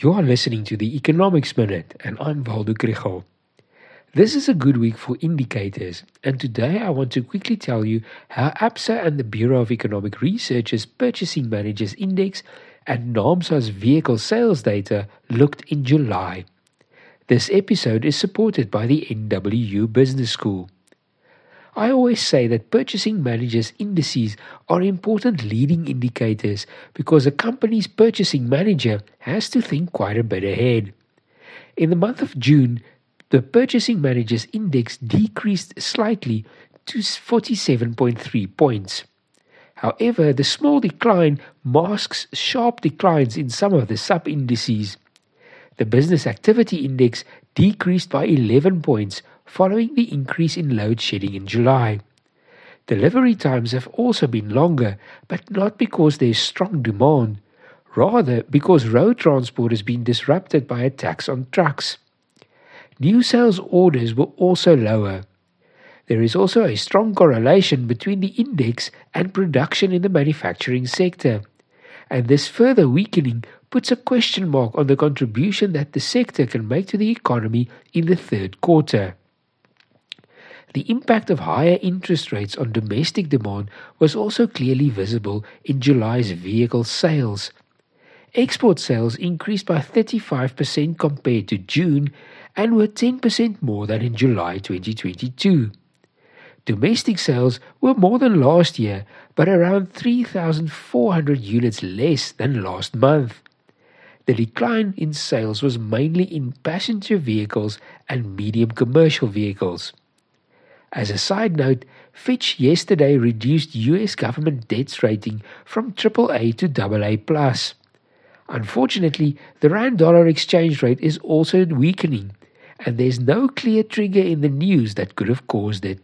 You are listening to the Economics Minute, and I'm Waldo Krugell. This is a good week for indicators, and today I want to quickly tell you how ABSA and the Bureau of Economic Research's Purchasing Managers Index and NAAMSA's vehicle sales data looked in July. This episode is supported by the NWU Business School. I always say that purchasing managers' indices are important leading indicators because a company's purchasing manager has to think quite a bit ahead. In the month of June, the purchasing managers' index decreased slightly to 47.3 points. However, the small decline masks sharp declines in some of the sub indices. The business activity index decreased by 11 points following the increase in load shedding in July. Delivery times have also been longer, but not because there is strong demand, rather because road transport has been disrupted by attacks on trucks. New sales orders were also lower. There is also a strong correlation between the index and production in the manufacturing sector, and this further weakening puts a question mark on the contribution that the sector can make to the economy in the third quarter. The impact of higher interest rates on domestic demand was also clearly visible in July's vehicle sales. Export sales increased by 35% compared to June and were 10% more than in July 2022. Domestic sales were more than last year, but around 3,400 units less than last month. The decline in sales was mainly in passenger vehicles and medium commercial vehicles. As a side note, Fitch yesterday reduced US government debt's rating from AAA to AA+. Unfortunately, the rand dollar exchange rate is also weakening, and there's no clear trigger in the news that could have caused it.